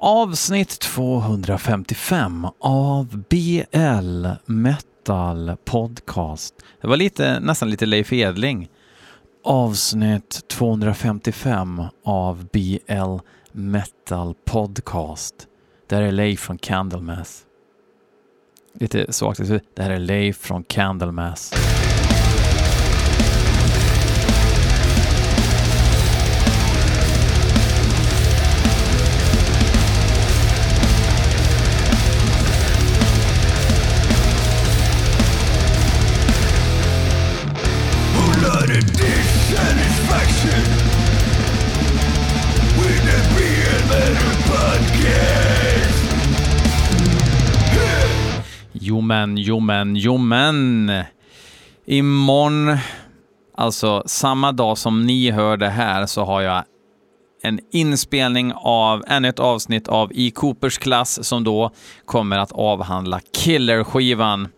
Avsnitt 255 av BL Metal Podcast. Det var lite, nästan lite Leif Edling. Avsnitt 255 av BL Metal Podcast. Det här är Leif från Candlemass. Lite svagt. Det här är Leif från Candlemass. Men, jo men, jo men. Imorgon, alltså samma dag som ni hör det här, så har jag en inspelning av ännu ett avsnitt av I Coopers klass som då kommer att avhandla Killer-skivan.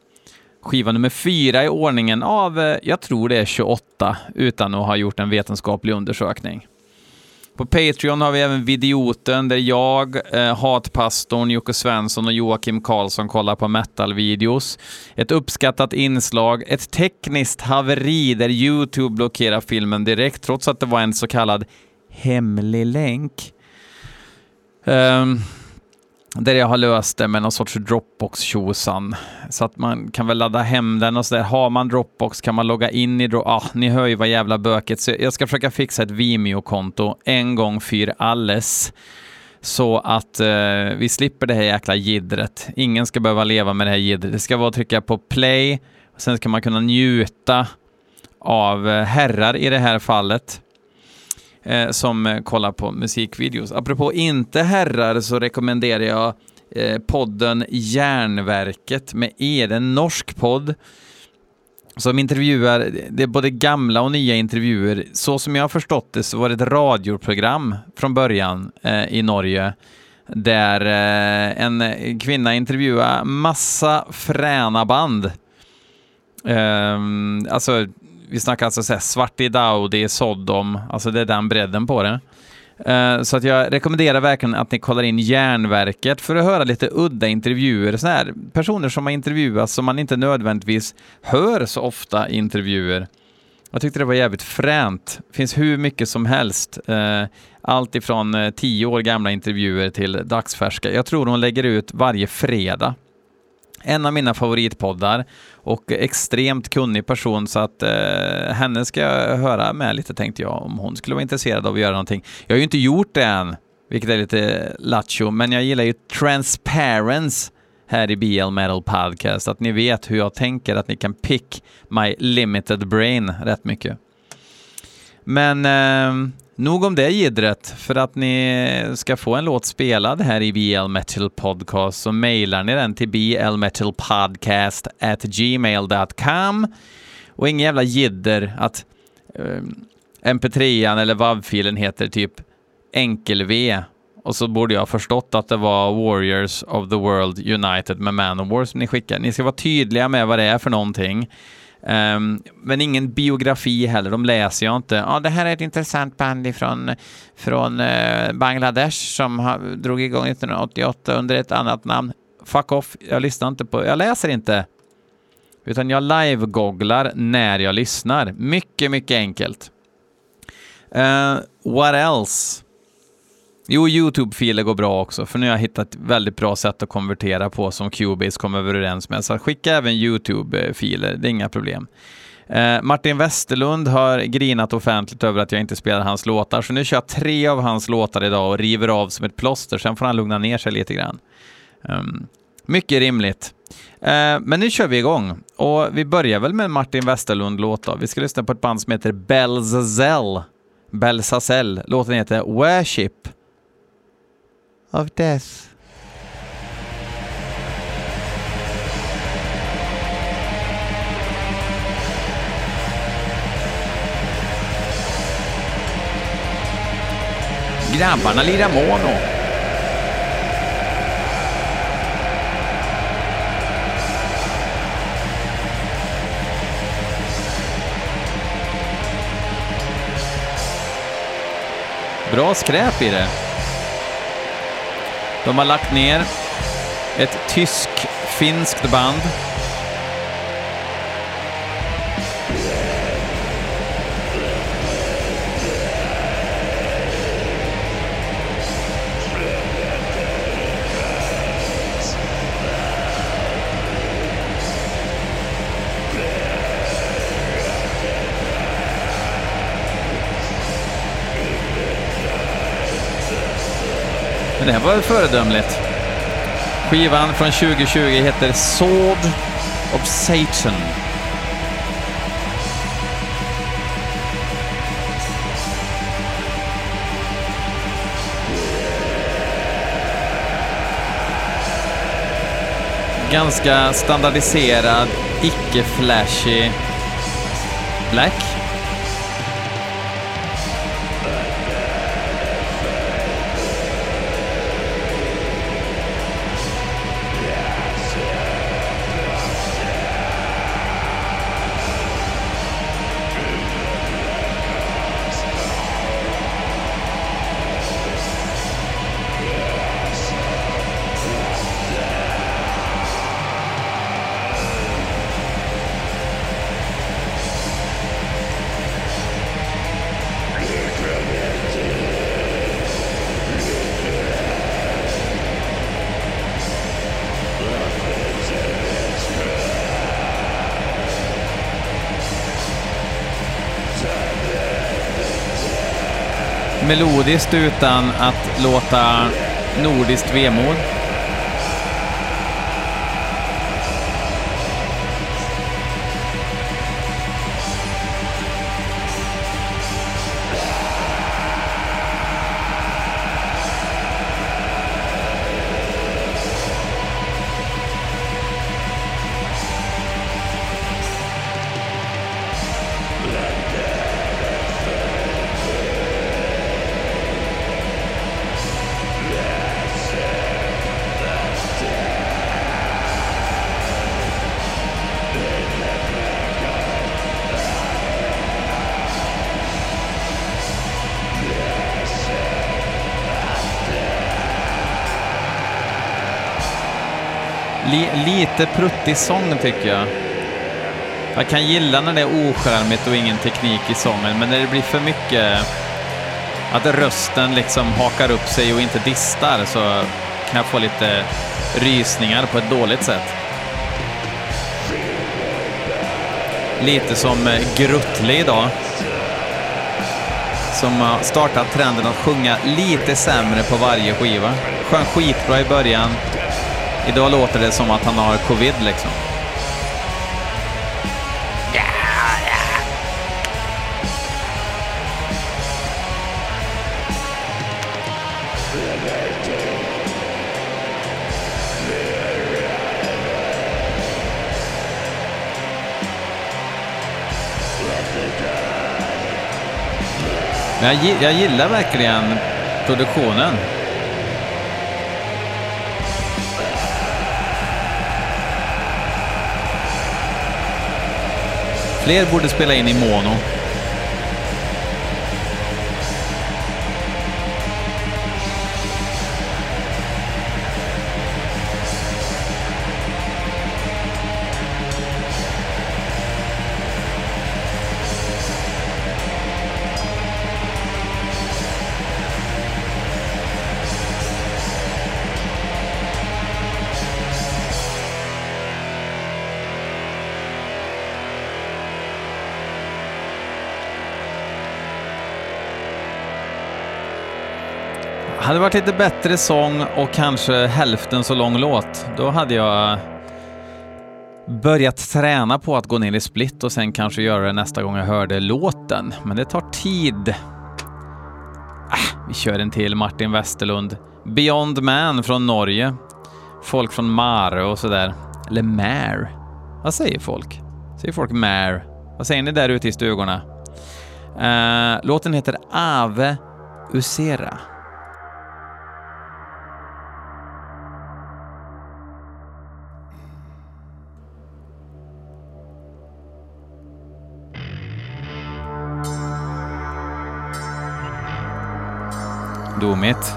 Skiva nummer fyra i ordningen av, eh, jag tror det är 28, utan att ha gjort en vetenskaplig undersökning. På Patreon har vi även Videoten där jag, eh, Hatpastorn, Jocke Svensson och Joakim Karlsson kollar på metal-videos. Ett uppskattat inslag, ett tekniskt haveri där YouTube blockerar filmen direkt trots att det var en så kallad hemlig länk. Um, där jag har löst det med någon sorts dropbox tjosan Så att man kan väl ladda hem den och sådär. Har man Dropbox kan man logga in i Dropbox. Ah, ni hör ju vad jävla böket. Så jag ska försöka fixa ett Vimeo-konto en gång för alles. Så att eh, vi slipper det här jäkla gidret. Ingen ska behöva leva med det här gidret. Det ska vara att trycka på play. Och sen ska man kunna njuta av eh, herrar i det här fallet eh, som eh, kollar på musikvideos. Apropå inte herrar så rekommenderar jag eh, podden Järnverket med E, en norsk podd som intervjuar, det är både gamla och nya intervjuer. Så som jag har förstått det så var det ett radioprogram från början eh, i Norge där eh, en kvinna intervjuade massa fräna band. Eh, alltså vi snackar alltså så här, Svart i är Sodom, alltså det är den bredden på det. Eh, så att jag rekommenderar verkligen att ni kollar in Järnverket för att höra lite udda intervjuer. Så här, personer som har intervjuats som man inte nödvändigtvis hör så ofta i intervjuer. Jag tyckte det var jävligt fränt. Det finns hur mycket som helst. Eh, allt ifrån eh, tio år gamla intervjuer till dagsfärska. Jag tror hon lägger ut varje fredag. En av mina favoritpoddar och extremt kunnig person så att eh, henne ska jag höra med lite tänkte jag om hon skulle vara intresserad av att göra någonting. Jag har ju inte gjort det än, vilket är lite lattjo, men jag gillar ju transparence här i BL Metal Podcast, att ni vet hur jag tänker, att ni kan pick my limited brain rätt mycket. Men eh, Nog om det jiddret. För att ni ska få en låt spelad här i BL Metal Podcast så mejlar ni den till blmetalpodcast@gmail.com och ingen jävla jidder att eh, um, mp3an eller WAV-filen heter typ enkel-V och så borde jag ha förstått att det var Warriors of the World United med Manowar som ni skickade. Ni ska vara tydliga med vad det är för någonting. Um, men ingen biografi heller, de läser jag inte. Ja, det här är ett intressant band ifrån, från uh, Bangladesh som ha, drog igång 1988 under ett annat namn. Fuck off, jag lyssnar inte på, jag läser inte. Utan jag live-googlar när jag lyssnar. Mycket, mycket enkelt. Uh, what else? Jo, YouTube-filer går bra också, för nu har jag hittat ett väldigt bra sätt att konvertera på som Cubase kom överens med. Så skicka även YouTube-filer, det är inga problem. Eh, Martin Westerlund har grinat offentligt över att jag inte spelar hans låtar, så nu kör jag tre av hans låtar idag och river av som ett plåster, sen får han lugna ner sig lite grann. Um, mycket rimligt. Eh, men nu kör vi igång och vi börjar väl med Martin Westerlund-låt då. Vi ska lyssna på ett band som heter Belzazel. Belzazel. Låten heter Worship of death. Grabbarna lirar mono. Bra skräp i det. De har lagt ner ett tysk-finskt band. Men det här var väl föredömligt. Skivan från 2020 heter Sword of Satan. Ganska standardiserad, icke-flashy black. Melodiskt utan att låta nordiskt vemod. Lite pruttig sång tycker jag. Jag kan gilla när det är oskärmigt och ingen teknik i sången, men när det blir för mycket att rösten liksom hakar upp sig och inte distar så kan jag få lite rysningar på ett dåligt sätt. Lite som eh, Gruttle idag. Som har startat trenden att sjunga lite sämre på varje skiva. Sjöng skitbra i början, Idag låter det som att han har covid liksom. Jag, jag gillar verkligen produktionen. Fler borde spela in i mono. Hade det varit lite bättre sång och kanske hälften så lång låt, då hade jag börjat träna på att gå ner i split och sen kanske göra det nästa gång jag hörde låten. Men det tar tid. Äh, vi kör en till Martin Westerlund. Beyond Man från Norge. Folk från Mare och sådär. Eller Mare. Vad säger folk? Säger folk Mare? Vad säger ni där ute i stugorna? Uh, låten heter Ave Usera. Думает.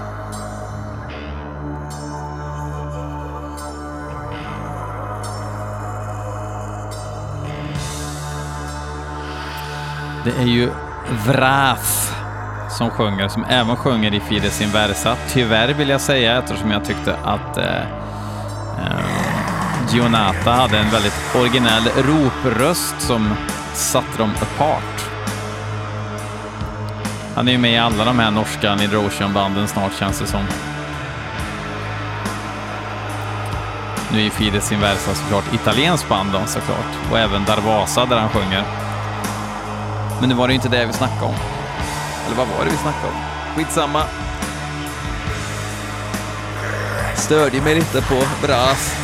Det är ju Vraf som sjunger, som även sjunger i Fides Inversa. Tyvärr vill jag säga eftersom jag tyckte att eh, eh, Gionata hade en väldigt originell ropröst som satte dem apart. Han är ju med i alla de här norska Nidrotion-banden snart känns det som. Nu är ju Fides Inversa såklart italienskt band då, såklart. Och även Darvasa där han sjunger. Men nu var det ju inte det vi snackade om. Eller vad var det vi snackade om? Skitsamma. Störde mig lite på Bras,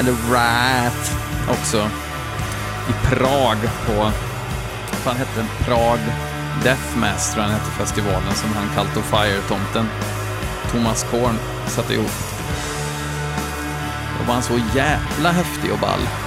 eller Rat, också. I Prag på, vad fan hette den? Prag Deathmaster, tror jag hette festivalen som han kallt och Fire-tomten Thomas Korn satte ihop. Då var han så jävla häftig och ball.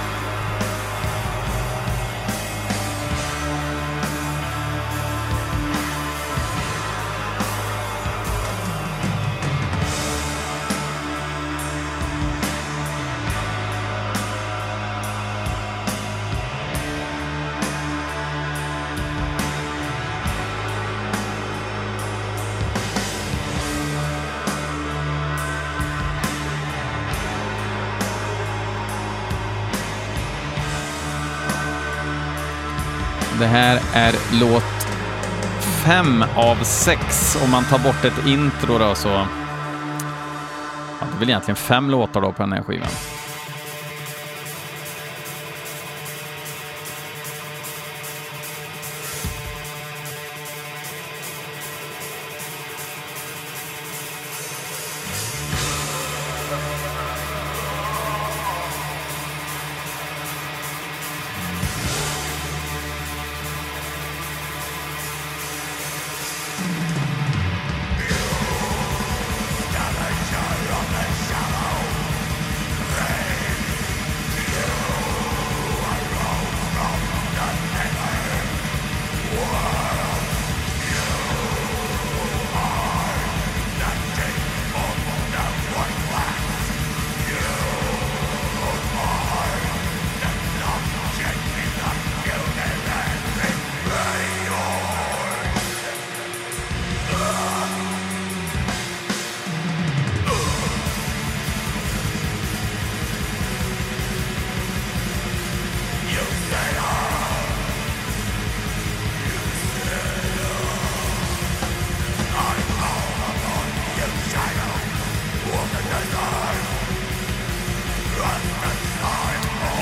Är låt fem av sex. Om man tar bort ett intro då så... Ja, det är väl egentligen fem låtar då på den här skivan.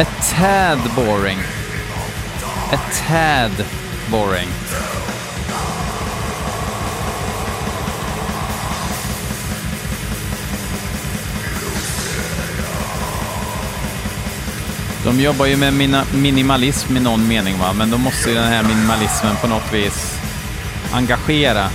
A tad boring. A tad boring. De jobbar ju med mina minimalism i någon mening, va? men då måste ju den här minimalismen på något vis engagera.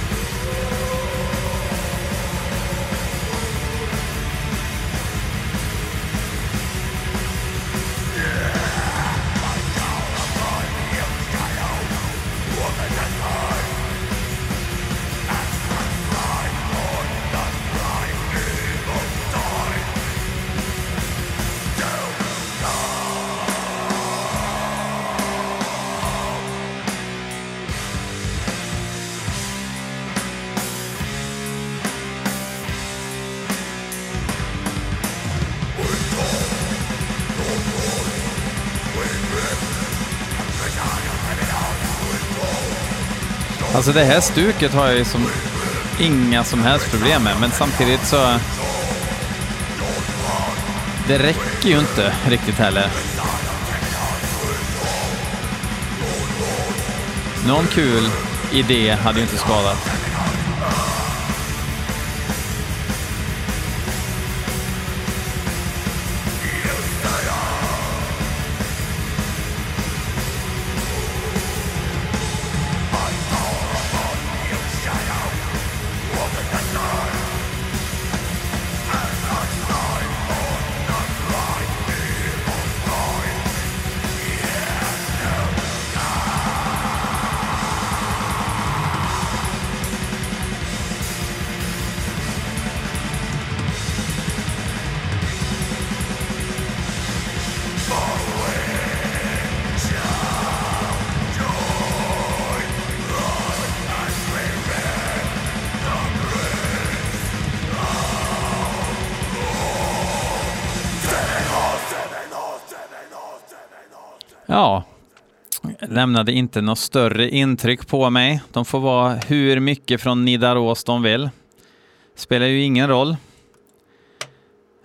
Alltså det här stuket har jag ju som inga som helst problem med, men samtidigt så... Det räcker ju inte riktigt heller. Någon kul idé hade ju inte skadat. Ja, lämnade inte något större intryck på mig. De får vara hur mycket från Nidaros de vill. Spelar ju ingen roll.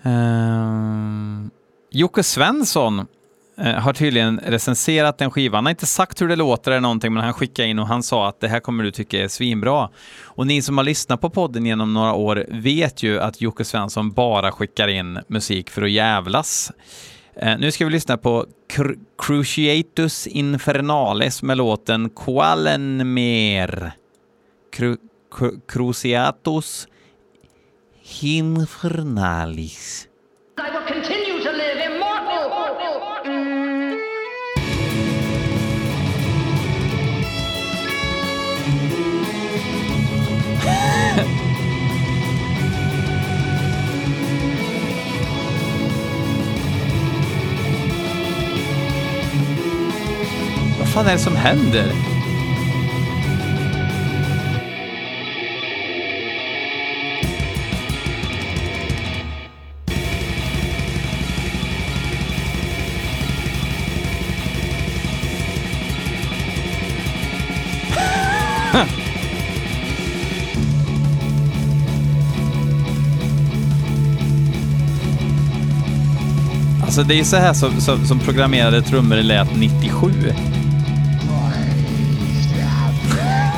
Ehm, Jocke Svensson eh, har tydligen recenserat den skivan. Han har inte sagt hur det låter eller någonting, men han skickade in och han sa att det här kommer du tycka är svinbra. Och ni som har lyssnat på podden genom några år vet ju att Jocke Svensson bara skickar in musik för att jävlas. Uh, nu ska vi lyssna på Cru Cruciatus Infernalis med låten Qualenmer. Cru Cruciatus Infernales. fan är det som händer? Alltså det är så här som, som, som programmerade trummor lät 97.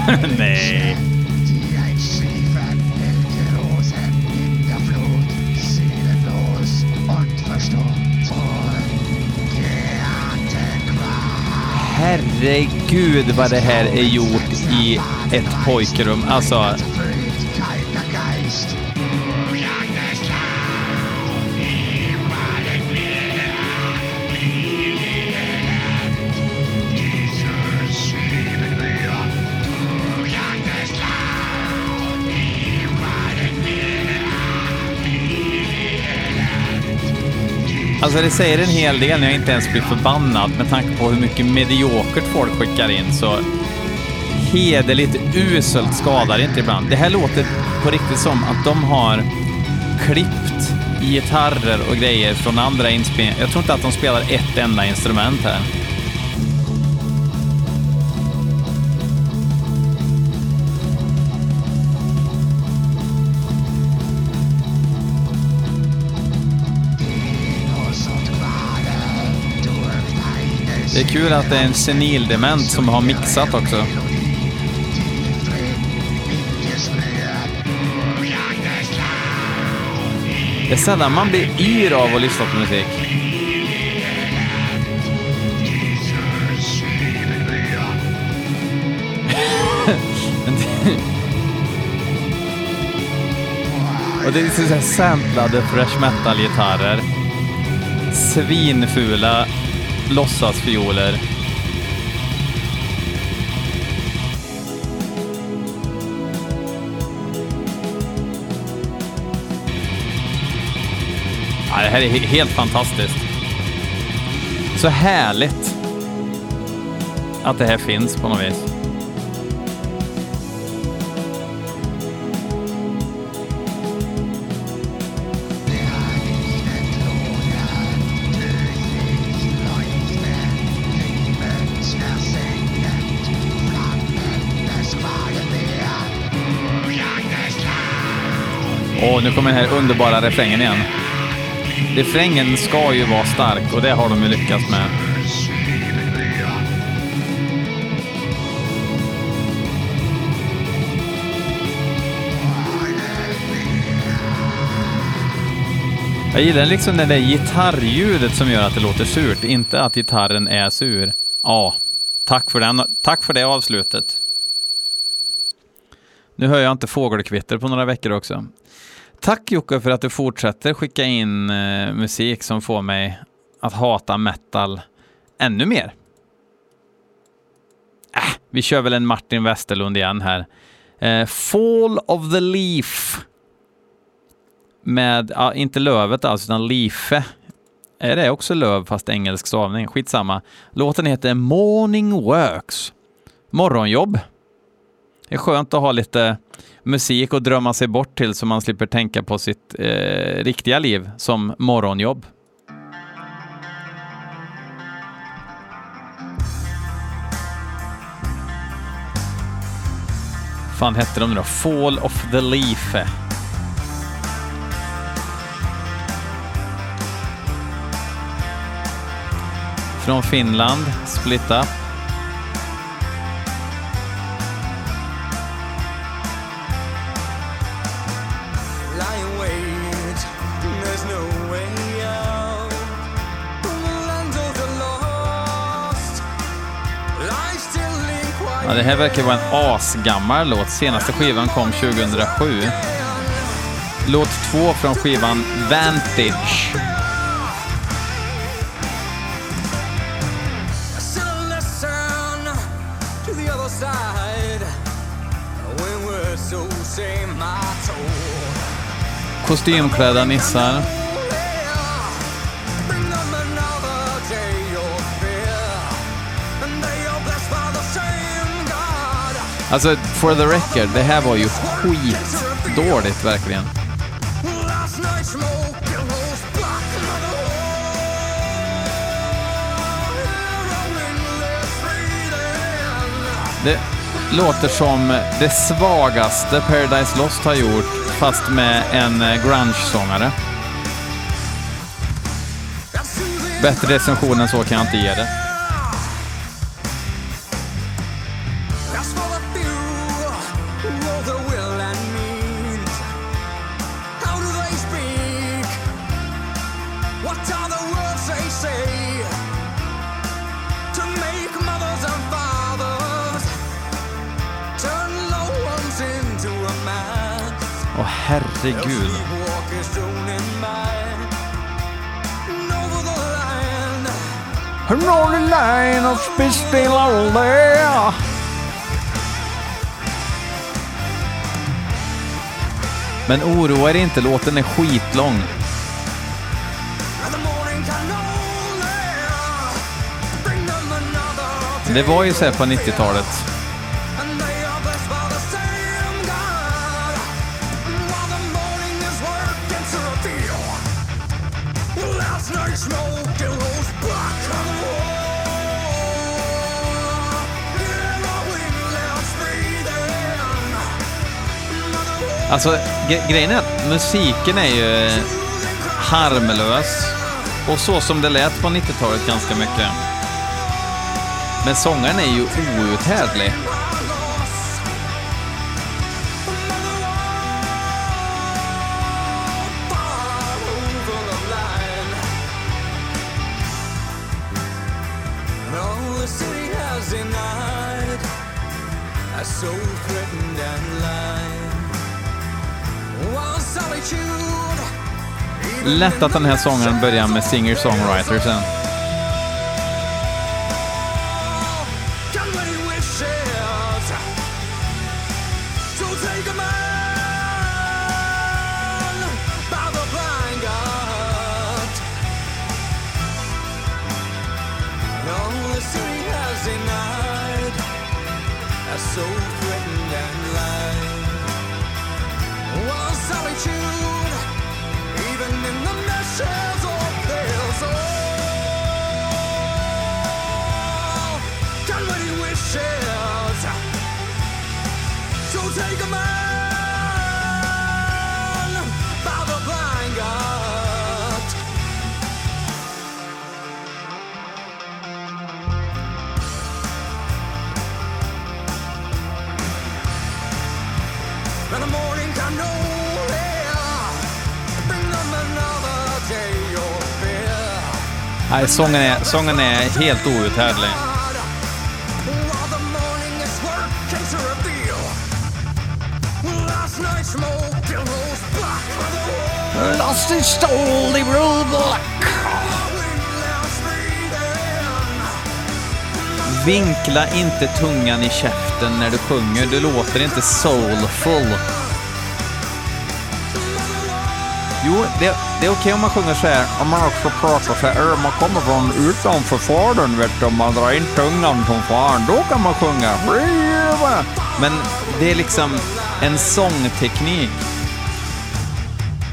Nej. Herregud vad det här är gjort i ett pojkrum. Alltså, alltså det säger en hel del när jag inte ens blir förbannad med tanke på hur mycket mediokert folk skickar in. Så hederligt uselt skadar inte ibland. Det här låter på riktigt som att de har klippt gitarrer och grejer från andra inspelningar. Jag tror inte att de spelar ett enda instrument här. Det är kul att det är en senildement som har mixat också. Det är sällan man blir yr av att lyssna på musik. Det- Och det är såhär samplade fresh metal-gitarrer. Svinfula låtsasfioler. Ja, det här är helt fantastiskt. Så härligt att det här finns på något vis. Och nu kommer den här underbara refrängen igen. Refrängen ska ju vara stark och det har de ju lyckats med. Jag gillar liksom det där gitarrljudet som gör att det låter surt, inte att gitarren är sur. Ja, tack för, den, tack för det avslutet. Nu hör jag inte fågelkvitter på några veckor också. Tack Jocke för att du fortsätter skicka in eh, musik som får mig att hata metal ännu mer. Äh, vi kör väl en Martin Westerlund igen här. Eh, Fall of the Leaf. Med, ja, inte lövet alls, utan Leafe. Är det också löv fast engelsk stavning? Skitsamma. Låten heter Morning Works. Morgonjobb. Det är skönt att ha lite musik att drömma sig bort till så man slipper tänka på sitt eh, riktiga liv som morgonjobb. fan hette de nu då? Fall of the Leaf. Från Finland, Split Up. Ja, det här verkar vara en asgammal låt. Senaste skivan kom 2007. Låt två från skivan Vantage. Kostymklädda nissar. Alltså, for the record, det här var ju skitdåligt verkligen. Det låter som det svagaste Paradise Lost har gjort, fast med en eh, grunge-sångare. Bättre recension än så kan jag inte ge det. herregud. Northern line of Spistilla Men oroa er inte, låten är skitlång. Det var ju såhär på 90-talet. Alltså, grejen är att musiken är ju harmlös och så som det lät på 90-talet ganska mycket. Men sångaren är ju outhärdlig. Lätt att den här sången börjar med singer-songwritersen. Nej, sången är, sången är helt outhärdlig. Lost and stole the rule block. Vinkla inte tungan i käften när du sjunger. Du låter inte soulful. Jo, det, det är okej okay om man sjunger så här, om man också pratar så här, om man kommer från utanför fadern, vet du, om man drar in tungan från fan, då kan man sjunga. Men det är liksom en sångteknik.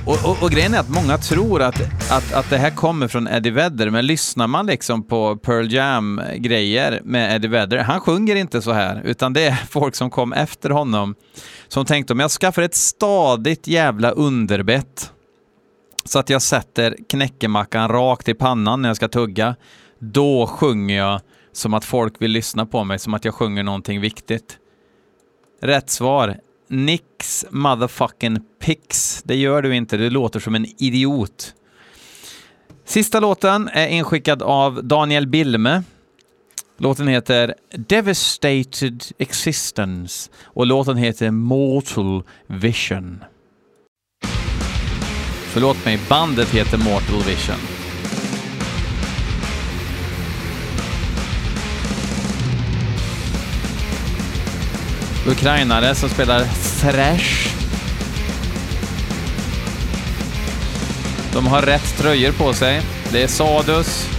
Och, och, och, grejen är att många tror att, att, att det här kommer från Eddie Vedder, men lyssnar man liksom på Pearl Jam-grejer med Eddie Vedder, han sjunger inte så här, utan det är folk som kom efter honom som tänkte om jag skaffar ett stadigt jävla underbett så att jag sätter knäckemackan rakt i pannan när jag ska tugga, då sjunger jag som att folk vill lyssna på mig, som att jag sjunger någonting viktigt. Rätt svar. Nix motherfucking pix. Det gör du inte, du låter som en idiot. Sista låten är inskickad av Daniel Bilme. Låten heter Devastated Existence och låten heter Mortal Vision. Förlåt mig, bandet heter Mortal Vision. Ukrainare som spelar thrash. De har rätt tröjor på sig. Det är Sadus,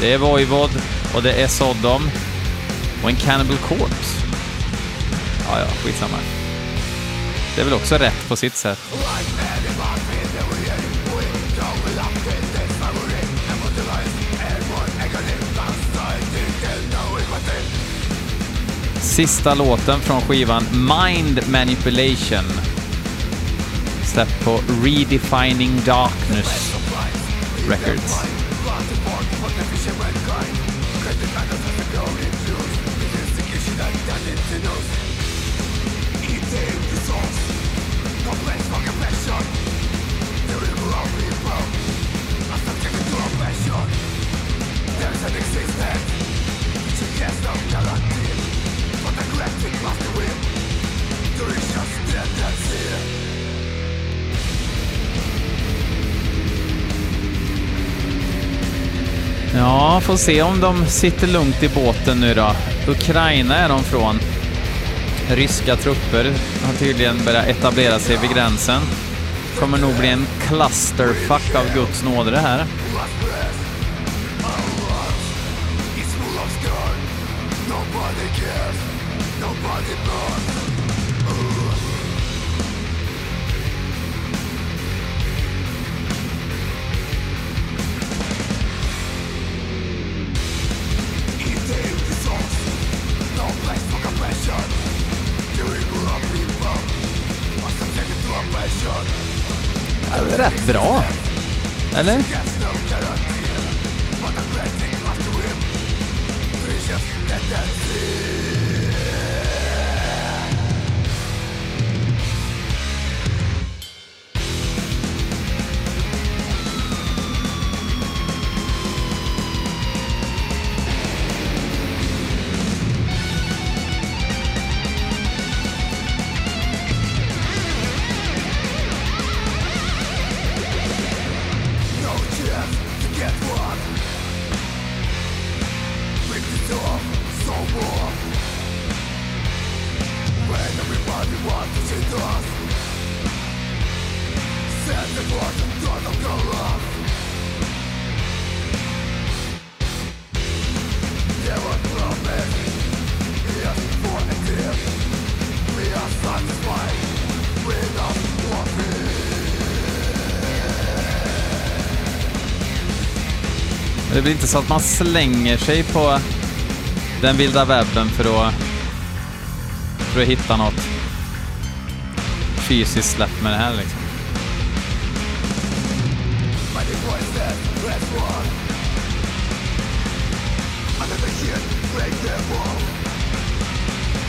det är Voivod och det är Sodom. Och en Cannibal Corpse. Ja, ja, skitsamma. Det är väl också rätt på sitt sätt. Sista låten från skivan Mind Manipulation. Släppt på Redefining Darkness Records. Ja, får se om de sitter lugnt i båten nu då. Ukraina är de från. Ryska trupper har tydligen börjat etablera sig vid gränsen. Kommer nog bli en clusterfuck av Guds nåde det här. Nobody cares, nobody är rätt bra. Eller? Blir inte så att man slänger sig på den vilda webben för att, för att hitta något fysiskt släpp med det här liksom.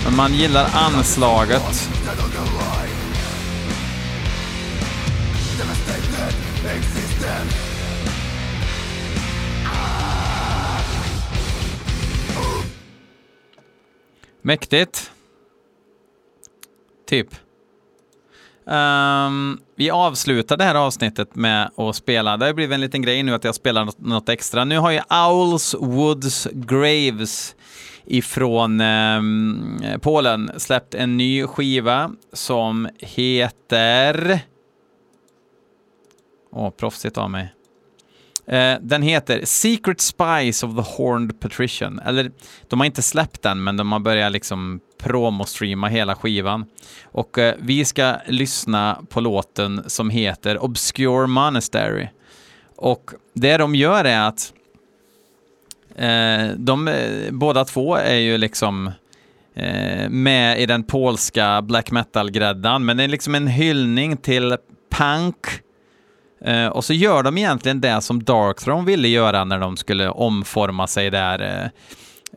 Men man gillar anslaget. Mäktigt. Typ. Um, vi avslutar det här avsnittet med att spela. Det har blivit en liten grej nu att jag spelar något, något extra. Nu har ju Owls Woods Graves ifrån um, Polen släppt en ny skiva som heter... Åh, proffsigt av mig. Eh, den heter Secret Spies of the Horned Patrician. Eller, de har inte släppt den, men de har börjat liksom promostreama hela skivan. Och eh, vi ska lyssna på låten som heter Obscure Monastery. Och det de gör är att eh, de eh, båda två är ju liksom eh, med i den polska black metal-gräddan, men det är liksom en hyllning till punk. Eh, och så gör de egentligen det som Darkthrone ville göra när de skulle omforma sig där. Eh,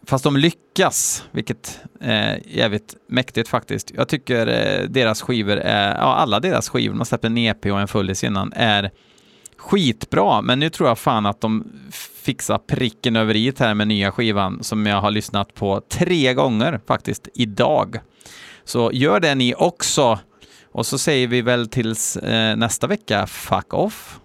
fast de lyckas, vilket är jävligt mäktigt faktiskt. Jag tycker eh, deras skivor är, ja alla deras skivor, de släppte en EP och en fullis innan, är skitbra, men nu tror jag fan att de fixar pricken över i här med nya skivan som jag har lyssnat på tre gånger faktiskt idag. Så gör det ni också. Och så säger vi väl tills eh, nästa vecka, fuck off.